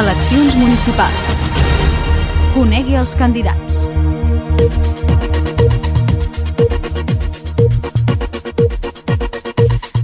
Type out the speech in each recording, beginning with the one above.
Eleccions municipals. Conegui els candidats.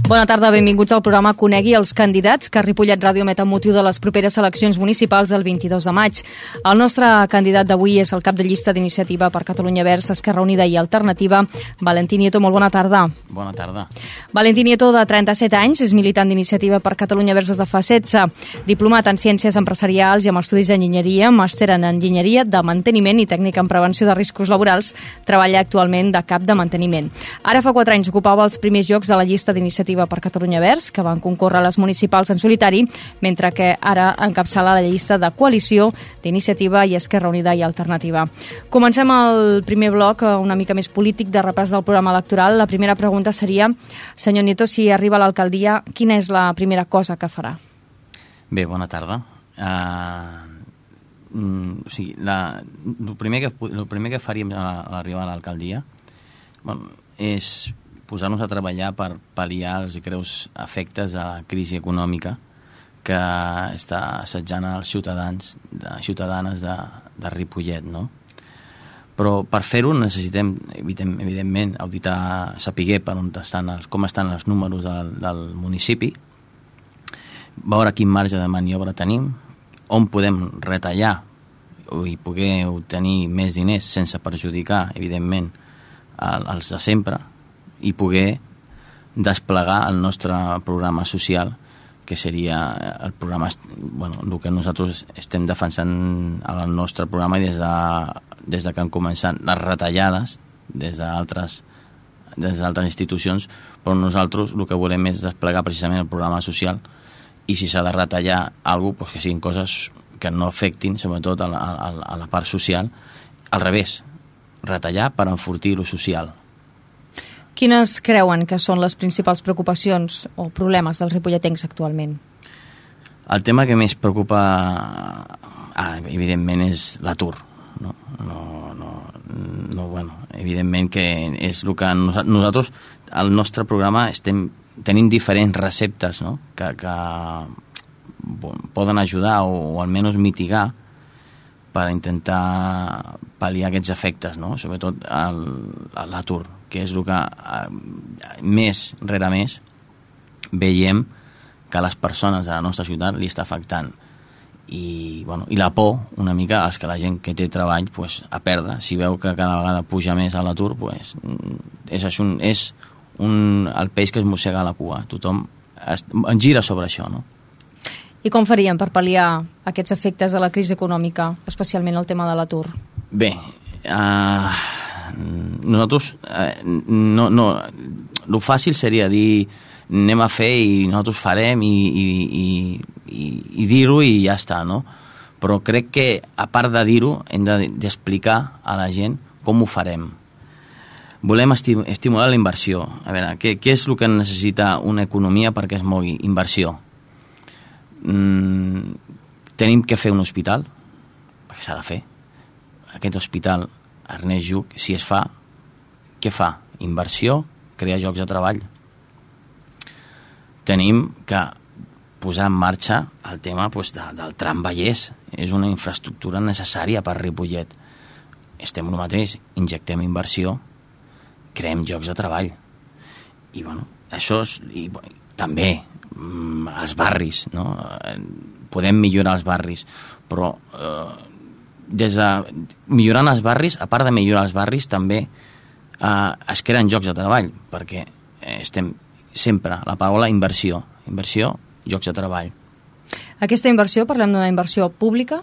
Bona tarda, benvinguts al programa Conegui els candidats que Ripollet Ràdio emet amb motiu de les properes eleccions municipals del 22 de maig. El nostre candidat d'avui és el cap de llista d'iniciativa per Catalunya Verds, Esquerra Unida i Alternativa, Valentí Nieto. Molt bona tarda. Bona tarda. Valentí Nieto, de 37 anys, és militant d'iniciativa per Catalunya Verds des de fa 16, diplomat en Ciències Empresarials i amb estudis d'enginyeria, màster en enginyeria de manteniment i tècnica en prevenció de riscos laborals, treballa actualment de cap de manteniment. Ara fa 4 anys ocupava els primers llocs de la llista d'iniciativa Iniciativa per Catalunya Verds, que van concórrer a les municipals en solitari, mentre que ara encapçala la llista de coalició d'Iniciativa i Esquerra Unida i Alternativa. Comencem el primer bloc eh, una mica més polític de repàs del programa electoral. La primera pregunta seria, senyor Nieto, si arriba a l'alcaldia, quina és la primera cosa que farà? Bé, bona tarda. Uh, mm, o sigui, la, el, primer que, el primer que faríem a, l'arribar a l'alcaldia bueno, és posar-nos a treballar per pal·liar els greus efectes de la crisi econòmica que està assetjant els ciutadans, de, ciutadanes de, de Ripollet, no? Però per fer-ho necessitem, evidentment, auditar, sapiguer per on estan els, com estan els números del, del municipi, veure quin marge de maniobra tenim, on podem retallar i poder obtenir més diners sense perjudicar, evidentment, els de sempre, i poder desplegar el nostre programa social que seria el programa bueno, el que nosaltres estem defensant el nostre programa des de, des de que han començat les retallades des d'altres des d'altres institucions, però nosaltres el que volem és desplegar precisament el programa social i si s'ha de retallar alguna cosa, pues que siguin coses que no afectin sobretot a la, a, a la part social al revés, retallar per enfortir lo social Quines creuen que són les principals preocupacions o problemes dels ripolletens actualment? El tema que més preocupa, ah, evidentment, és l'atur. No? No, no, no, bueno, evidentment que és el que nosaltres, al nostre programa, estem, tenim diferents receptes no? que, que poden ajudar o, o almenys mitigar per intentar pal·liar aquests efectes, no? sobretot l'atur que és el que eh, més rere més veiem que a les persones de la nostra ciutat li està afectant i, bueno, i la por una mica és que la gent que té treball pues, a perdre, si veu que cada vegada puja més a l'atur pues, és, és, un, és un, el peix que es mossega a la cua tothom es, en gira sobre això no? I com faríem per pal·liar aquests efectes de la crisi econòmica, especialment el tema de l'atur? Bé, eh, nosaltres eh, no, no, el fàcil seria dir anem a fer i nosaltres farem i, i, i, i, i dir-ho i ja està, no? Però crec que, a part de dir-ho, hem d'explicar de, a la gent com ho farem. Volem esti estimular la inversió. A veure, què, què és el que necessita una economia perquè es mogui? Inversió. Mm, tenim que fer un hospital, perquè s'ha de fer. Aquest hospital Ernest Lluc, si es fa, què fa? Inversió, crear jocs de treball. Tenim que posar en marxa el tema pues, de, del tram Vallès. És una infraestructura necessària per Ripollet. Estem el mateix, injectem inversió, creem jocs de treball. I, bueno, això és... I, també, mm, els barris, no? Podem millorar els barris, però eh, des de millorant els barris, a part de millorar els barris, també eh, es creen jocs de treball, perquè eh, estem sempre, la paraula inversió, inversió, jocs de treball. Aquesta inversió, parlem d'una inversió pública?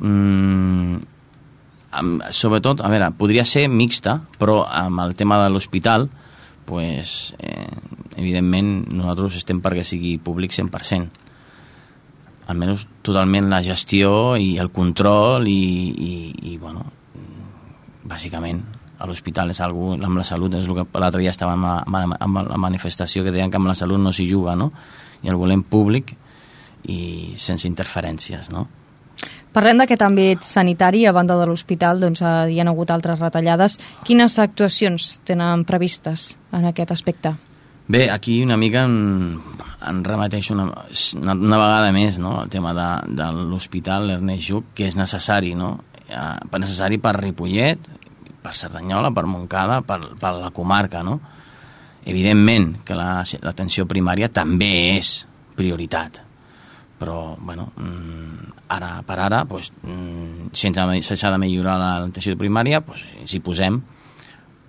Mm, sobretot, a veure, podria ser mixta, però amb el tema de l'hospital, pues, eh, evidentment nosaltres estem perquè sigui públic 100% almenys totalment la gestió i el control i, i, i bueno, bàsicament a l'hospital és algú, amb la salut és el que l'altre dia estava amb la manifestació que deien que amb la salut no s'hi juga no? i el volem públic i sense interferències no? Parlem d'aquest àmbit sanitari, a banda de l'hospital doncs, hi ha hagut altres retallades. Quines actuacions tenen previstes en aquest aspecte? Bé, aquí una mica em remeteixo una, una, vegada més no? el tema de, de l'hospital Ernest Lluc, que és necessari, no? Eh, necessari per Ripollet, per Cerdanyola, per Montcada, per, per la comarca, no? Evidentment que l'atenció la, primària també és prioritat, però, bueno, mm, ara per ara, mm, si s'ha de millorar l'atenció primària, pues, s'hi posem,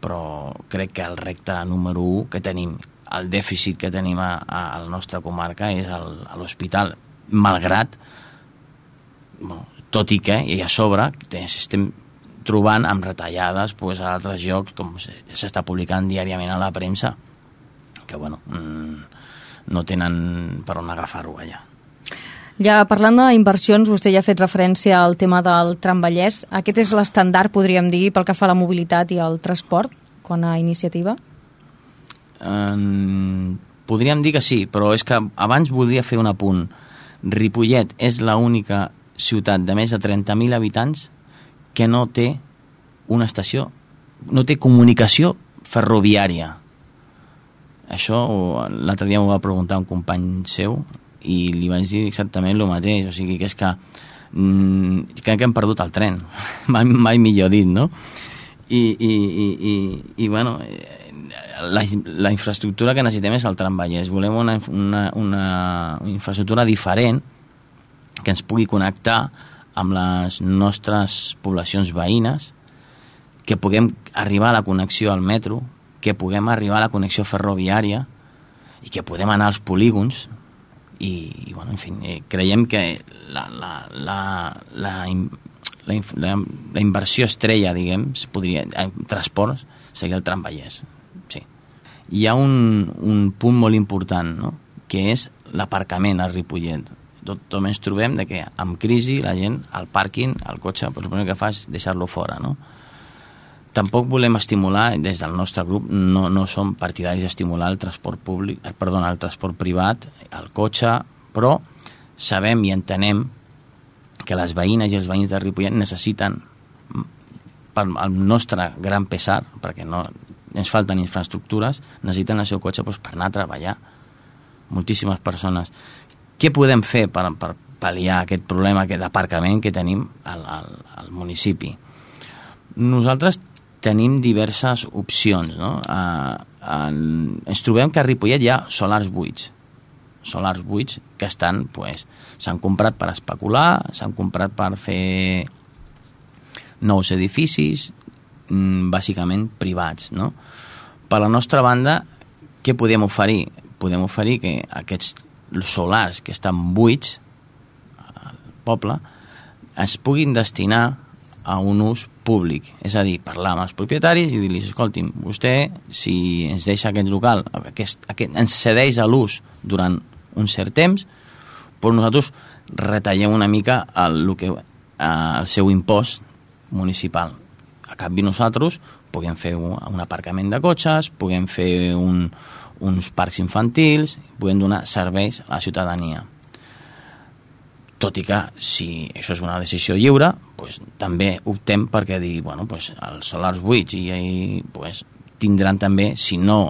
però crec que el recte número 1 que tenim, el dèficit que tenim a, a, la nostra comarca és el, a l'hospital, malgrat bueno, tot i que i a sobre estem trobant amb retallades pues, a altres llocs com s'està publicant diàriament a la premsa que bueno, mmm, no tenen per on agafar-ho allà ja parlant d'inversions, vostè ja ha fet referència al tema del tramvallès. Aquest és l'estandard, podríem dir, pel que fa a la mobilitat i al transport, quan a iniciativa? Um, podríem dir que sí, però és que abans voldria fer un apunt. Ripollet és l'única ciutat de més de 30.000 habitants que no té una estació, no té comunicació ferroviària. Això l'altre dia m'ho va preguntar un company seu i li vaig dir exactament el mateix, o sigui que és que mm, crec que hem perdut el tren, mai, mai millor dit, no? I, i, i, i, i bueno, la, la infraestructura que necessitem és el tramvallès. Volem una, una, una infraestructura diferent que ens pugui connectar amb les nostres poblacions veïnes, que puguem arribar a la connexió al metro, que puguem arribar a la connexió ferroviària i que podem anar als polígons, i, i bueno, en fi, eh, creiem que la, la, la, la, la, la, la inversió estrella, diguem, podria, en transports, seria el tramvallès. Hi ha un, un punt molt important, no? que és l'aparcament a Ripollet. Tot, tot ens trobem de que amb crisi la gent al pàrquing, al cotxe, pues, el primer que fa és deixar-lo fora, no? Tampoc volem estimular, des del nostre grup, no, no som partidaris d'estimular el transport públic, eh, perdona, el transport privat, el cotxe, però sabem i entenem que les veïnes i els veïns de Ripollet necessiten per al nostre gran pesar, perquè no ens falten infraestructures, necessiten el seu cotxe doncs, per anar a treballar. Moltíssimes persones. Què podem fer per, per pal·liar aquest problema d'aparcament que tenim al, al, al municipi? Nosaltres tenim diverses opcions. No? Eh, en, ens trobem que a Ripollet hi ha solars buits, solars buits que estan, pues, s'han comprat per especular, s'han comprat per fer nous edificis, bàsicament privats. No? Per la nostra banda, què podem oferir? Podem oferir que aquests solars que estan buits al poble es puguin destinar a un ús públic, és a dir, parlar amb els propietaris i dir-los, escolti'm, vostè, si ens deixa aquest local, aquest, aquest, ens cedeix a l'ús durant un cert temps, però nosaltres retallem una mica el, el, que, el seu impost municipal. A canvi nosaltres puguem fer un, aparcament de cotxes, puguem fer un, uns parcs infantils, puguem donar serveis a la ciutadania. Tot i que si això és una decisió lliure, pues, també optem perquè dir, bueno, pues, els solars buits i, i pues, tindran també, si no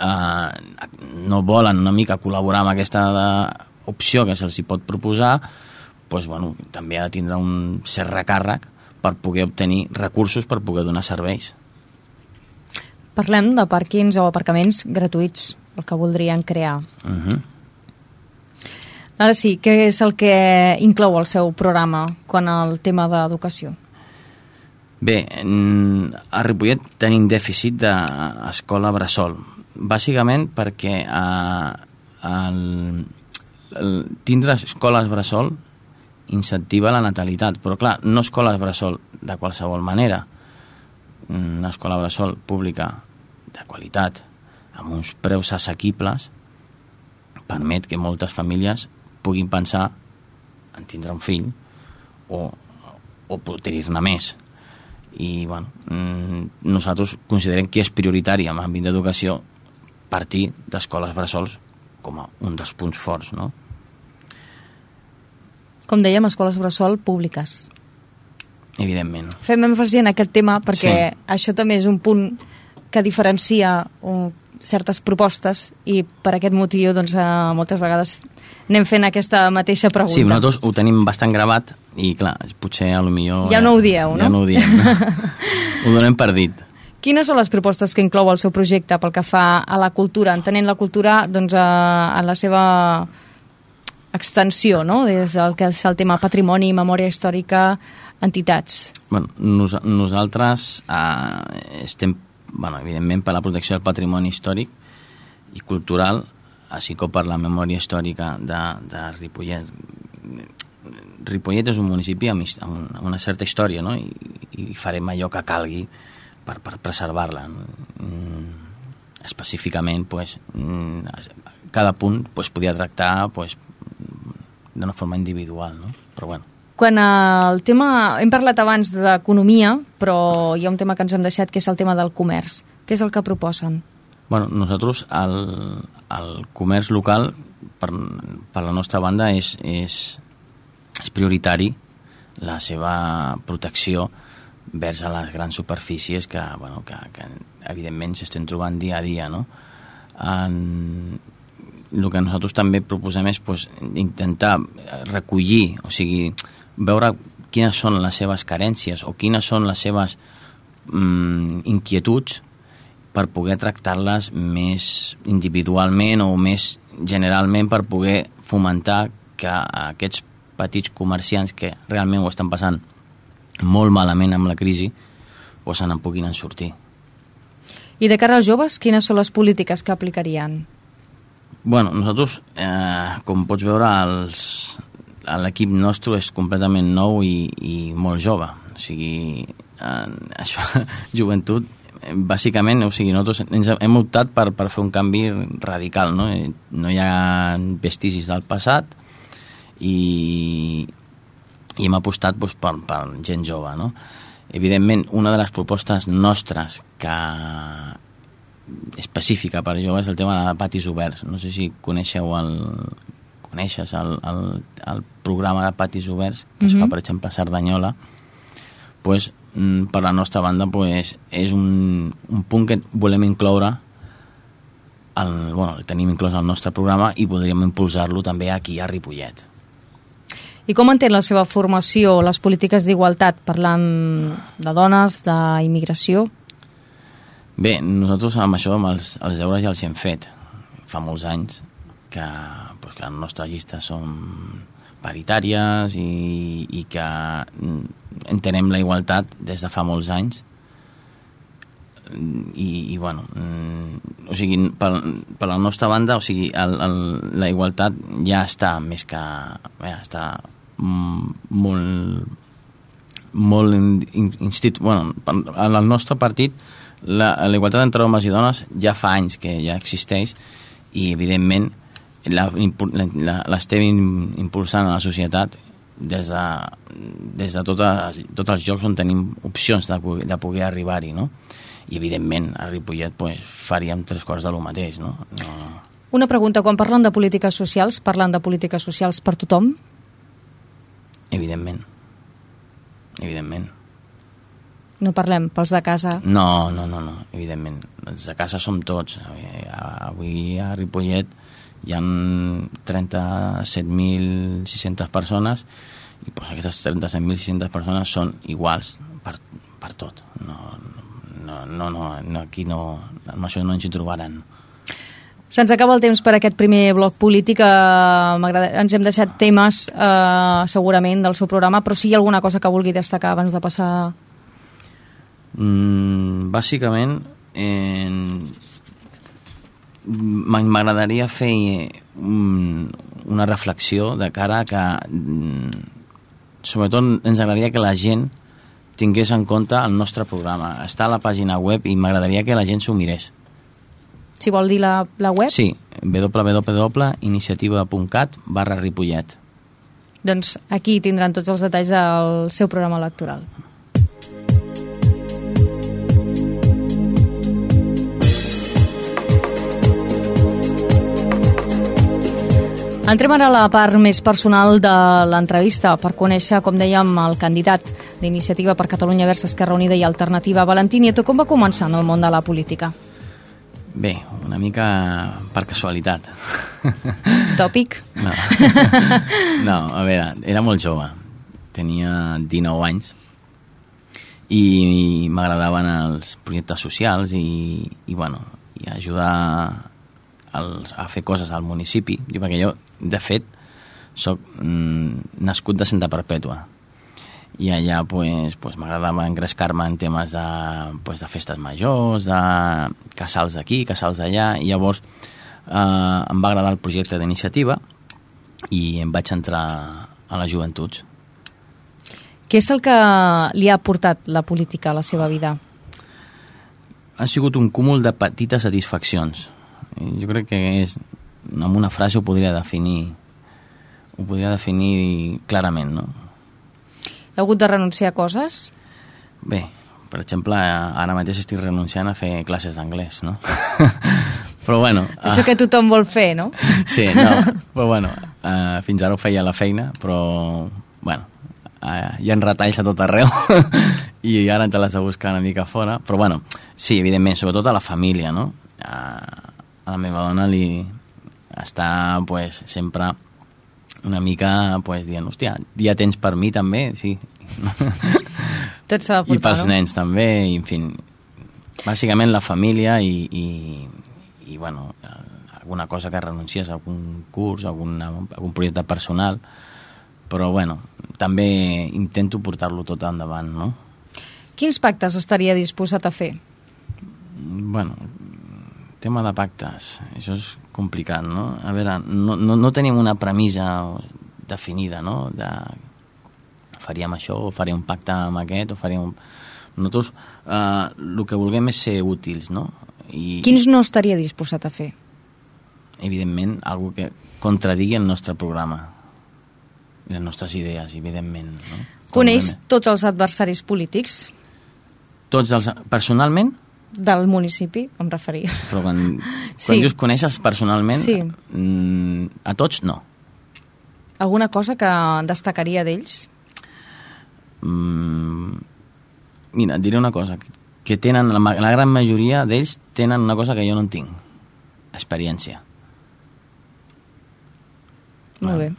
eh, no volen una mica col·laborar amb aquesta de, opció que se'ls pot proposar, pues, bueno, també ha de tindre un cert recàrrec per poder obtenir recursos per poder donar serveis. Parlem de pàrquings o aparcaments gratuïts, el que voldrien crear. Uh mhm. -huh Ara sí, què és el que inclou el seu programa quan al tema d'educació? Bé, a Ripollet tenim dèficit d'escola bressol, bàsicament perquè eh, el, el, tindre escoles bressol incentiva la natalitat, però clar, no escoles bressol de qualsevol manera, una escola bressol pública de qualitat, amb uns preus assequibles, permet que moltes famílies puguin pensar en tindre un fill o, o tenir-ne més. I bueno, mm, nosaltres considerem que és prioritari en l'àmbit d'educació partir d'escoles bressols com a un dels punts forts no? Com dèiem, escoles bressol públiques evidentment fem èmfasi en aquest tema perquè sí. això també és un punt que diferencia un, certes propostes i per aquest motiu doncs, eh, moltes vegades anem fent aquesta mateixa pregunta. Sí, nosaltres ho tenim bastant gravat i clar, potser a lo millor... Ja no ho dieu, no? Ja no ho diem. No? ho donem per dit. Quines són les propostes que inclou el seu projecte pel que fa a la cultura, entenent la cultura doncs, a, a la seva extensió, no? des del que és el tema patrimoni, memòria històrica, entitats? Bueno, nos, nosaltres eh, estem, bueno, evidentment, per la protecció del patrimoni històric i cultural, així com per la memòria històrica de, de Ripollet. Ripollet és un municipi amb, amb una certa història, no? I, i farem allò que calgui per, per preservar-la. Mm, específicament, pues, mm, cada punt pues, podia tractar pues, d'una forma individual, no? Però bueno. Quan el tema... Hem parlat abans d'economia, però hi ha un tema que ens hem deixat, que és el tema del comerç. Què és el que proposen? Bueno, nosaltres, el, el comerç local, per, per la nostra banda, és, és, és prioritari la seva protecció vers a les grans superfícies que, bueno, que, que evidentment s'estan trobant dia a dia, no? En, el que nosaltres també proposem és pues, intentar recollir, o sigui, veure quines són les seves carències o quines són les seves mm, inquietuds per poder tractar-les més individualment o més generalment per poder fomentar que aquests petits comerciants que realment ho estan passant molt malament amb la crisi o se n'en puguin sortir. I de cara als joves, quines són les polítiques que aplicarien? Bueno, nosaltres, eh, com pots veure, l'equip nostre és completament nou i, i molt jove. O sigui, eh, això, joventut, bàsicament, o sigui, nosaltres ens hem optat per, per fer un canvi radical, no? No hi ha vestigis del passat i, i hem apostat doncs, per, per gent jove, no? Evidentment, una de les propostes nostres que específica per joves el tema de patis oberts. No sé si coneixeu el, coneixes el, el, el programa de patis oberts que mm -hmm. es fa, mhm. per exemple, a Cerdanyola, pues, mm, per la nostra banda pues, és un, un punt que volem incloure el, bueno, el tenim inclòs al nostre programa i podríem impulsar-lo també aquí a Ripollet. I com entén la seva formació, les polítiques d'igualtat, parlant de dones, d'immigració? Bé, nosaltres amb això, amb els, els deures ja els hem fet. Fa molts anys, que pues, que les nostres llistes són paritàries i, i que entenem la igualtat des de fa molts anys. I, i bueno o sigui, per, per la nostra banda o sigui, el, el, la igualtat ja està més que ja està molt molt instit... Bueno, en el nostre partit la, la igualtat entre homes i dones ja fa anys que ja existeix i evidentment l'estem impulsant a la societat des de, des de tota, tots els jocs on tenim opcions de, de poder arribar-hi, no? I, evidentment, a Ripollet pues, faríem tres coses de lo mateix, no? no... Una pregunta, quan parlen de polítiques socials, parlen de polítiques socials per tothom? Evidentment. Evidentment. No parlem pels de casa? No, no, no, no evidentment. Els de casa som tots. Avui a Ripollet hi ha 37.600 persones i doncs, aquestes 37.600 persones són iguals per, per tot. No, no, no, no, no aquí no, amb això no ens hi trobaran. Se'ns acaba el temps per aquest primer bloc polític. Eh, ens hem deixat temes, eh, segurament, del seu programa, però si hi ha alguna cosa que vulgui destacar abans de passar... Mm, bàsicament, eh, m'agradaria fer una reflexió de cara a que mm, sobretot ens agradaria que la gent tingués en compte el nostre programa. Està a la pàgina web i m'agradaria que la gent s'ho mirés. Si vol dir la, la web? Sí, www.iniciativa.cat barra Ripollet. Doncs aquí tindran tots els detalls del seu programa electoral. Entrem ara a la part més personal de l'entrevista per conèixer, com dèiem, el candidat d'iniciativa per Catalunya vers Esquerra Unida i Alternativa, Valentí Nieto. Com va començar en el món de la política? Bé, una mica per casualitat. Tòpic? No. no, a veure, era molt jove. Tenia 19 anys i m'agradaven els projectes socials i, i, bueno, i ajudar als, a fer coses al municipi, perquè jo, de fet, soc mm, nascut de Santa Perpètua i allà pues, pues, m'agradava engrescar-me en temes de, pues, de festes majors, de casals d'aquí, casals d'allà, i llavors eh, em va agradar el projecte d'iniciativa i em vaig entrar a les joventuts. Què és el que li ha portat la política a la seva vida? Ha sigut un cúmul de petites satisfaccions. Jo crec que és, amb una frase ho podria definir ho podria definir clarament, no? Ha hagut de renunciar a coses? Bé, per exemple, ara mateix estic renunciant a fer classes d'anglès, no? però bueno... Això que tothom vol fer, no? sí, no, però bueno, uh, fins ara ho feia a la feina, però, bueno, uh, hi ha retalls a tot arreu i ara te l'has de buscar una mica fora, però bueno, sí, evidentment, sobretot a la família, no? Uh, a la meva dona li està, pues, sempre una mica pues, dient, hòstia, ja tens per mi també, sí. Tot s'ha de portar, I pels no? nens també, i en fi, bàsicament la família i, i, i bueno, alguna cosa que renuncies, algun curs, alguna, algun projecte personal, però bueno, també intento portar-lo tot endavant, no? Quins pactes estaria disposat a fer? Bueno, tema de pactes, això és complicat, no? A veure, no, no, no tenim una premissa definida, no? De faríem això, o faríem un pacte amb aquest, o faríem... Nosaltres eh, el que vulguem és ser útils, no? I, Quins no estaria disposat a fer? Evidentment, algo que contradigui el nostre programa les nostres idees, evidentment. No? Coneix tots els adversaris polítics Tots els... Personalment? Del municipi, em referia. Però quan, Sí. quan dius coneixes personalment, Sí. mm, a tots no. Alguna cosa que destacaria d'ells? Mm, mira, et diré una cosa, que tenen, la, la gran majoria d'ells tenen una cosa que jo no en tinc, experiència. Molt bé.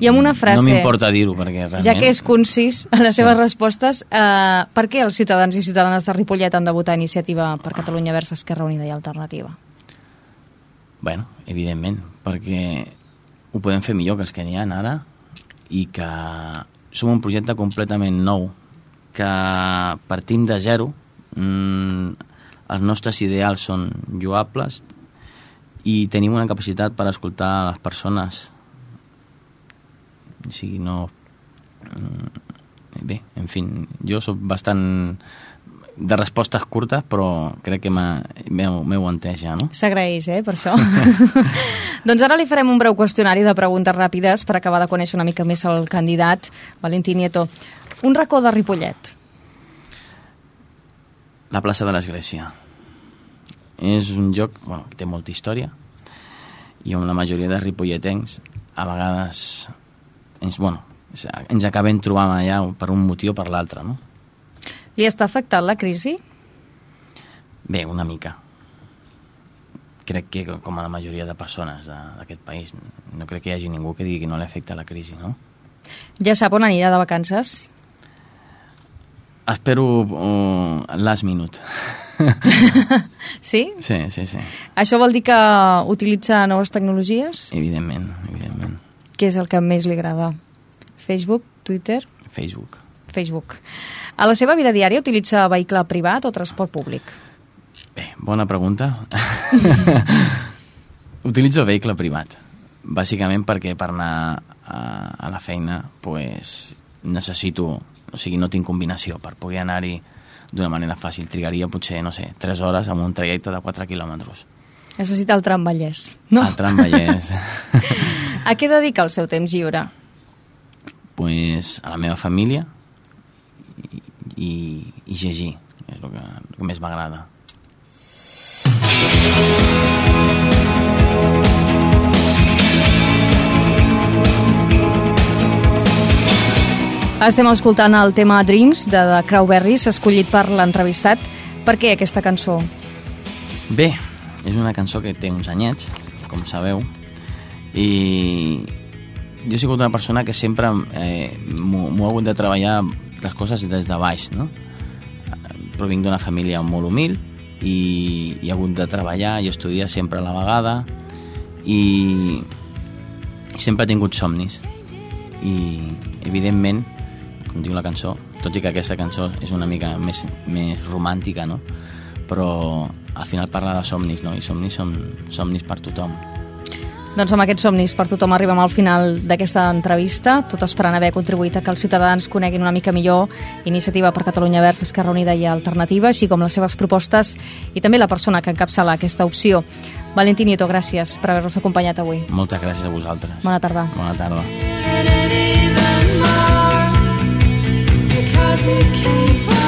I amb una frase... No m'importa dir-ho, perquè realment... Ja que és concís a les seves respostes, eh, per què els ciutadans i ciutadanes de Ripollet han de votar iniciativa per Catalunya vers Esquerra Unida i Alternativa? Bueno, evidentment, perquè ho podem fer millor que els que n'hi ha ara i que som un projecte completament nou, que partim de zero, mm, els nostres ideals són lloables i tenim una capacitat per escoltar les persones o sigui, no... mm, Bé, en fi, jo sóc bastant de respostes curtes, però crec que m'heu entès ja, no? S'agraeix, eh, per això. doncs ara li farem un breu qüestionari de preguntes ràpides per acabar de conèixer una mica més el candidat, Valentí Nieto. Un racó de Ripollet. La plaça de l'Església. És un lloc bueno, que té molta història i on la majoria de ripolletens a vegades ens, bueno, ens acabem trobant allà per un motiu o per l'altre, no? Li està afectant la crisi? Bé, una mica. Crec que, com a la majoria de persones d'aquest país, no crec que hi hagi ningú que digui que no li afecta la crisi, no? Ja sap on anirà de vacances? Espero uh, last minute. Sí? sí, sí, sí. Això vol dir que utilitza noves tecnologies? Evidentment. Què és el que més li agrada? Facebook, Twitter, Facebook. Facebook. A la seva vida diària utilitza vehicle privat o transport públic? Bé, bona pregunta. Utilitzo vehicle privat, bàsicament perquè per anar a, a la feina pues, necessito, o sigui, no tinc combinació per poder anar-hi d'una manera fàcil. Trigaria potser, no sé, 3 hores amb un trajecte de 4 quilòmetres. Necessita el tram Vallès, no? Al tram Vallès, A què dedica el seu temps lliure? pues, a la meva família i, i, i llegir, és el que, el que més m'agrada. Estem escoltant el tema Dreams de The Crowberries, escollit per l'entrevistat. Per què aquesta cançó? Bé, és una cançó que té uns anyets, com sabeu, i jo he sigut una persona que sempre eh, m'ho ha hagut de treballar les coses des de baix, no? Provinc d'una família molt humil i, i he hagut de treballar i estudiar sempre a la vegada i sempre he tingut somnis i evidentment com diu la cançó tot i que aquesta cançó és una mica més, més romàntica no? Però al final parla de somnis no? i somnis són somnis per tothom doncs amb aquests somnis per tothom arribem al final d'aquesta entrevista, tot esperant haver contribuït a que els ciutadans coneguin una mica millor Iniciativa per Catalunya Verds, Esquerra Unida i Alternativa, així com les seves propostes i també la persona que encapçala aquesta opció. Valentín Nieto, gràcies per haver-nos acompanyat avui. Moltes gràcies a vosaltres. Bona tarda. Bona tarda. Because it came from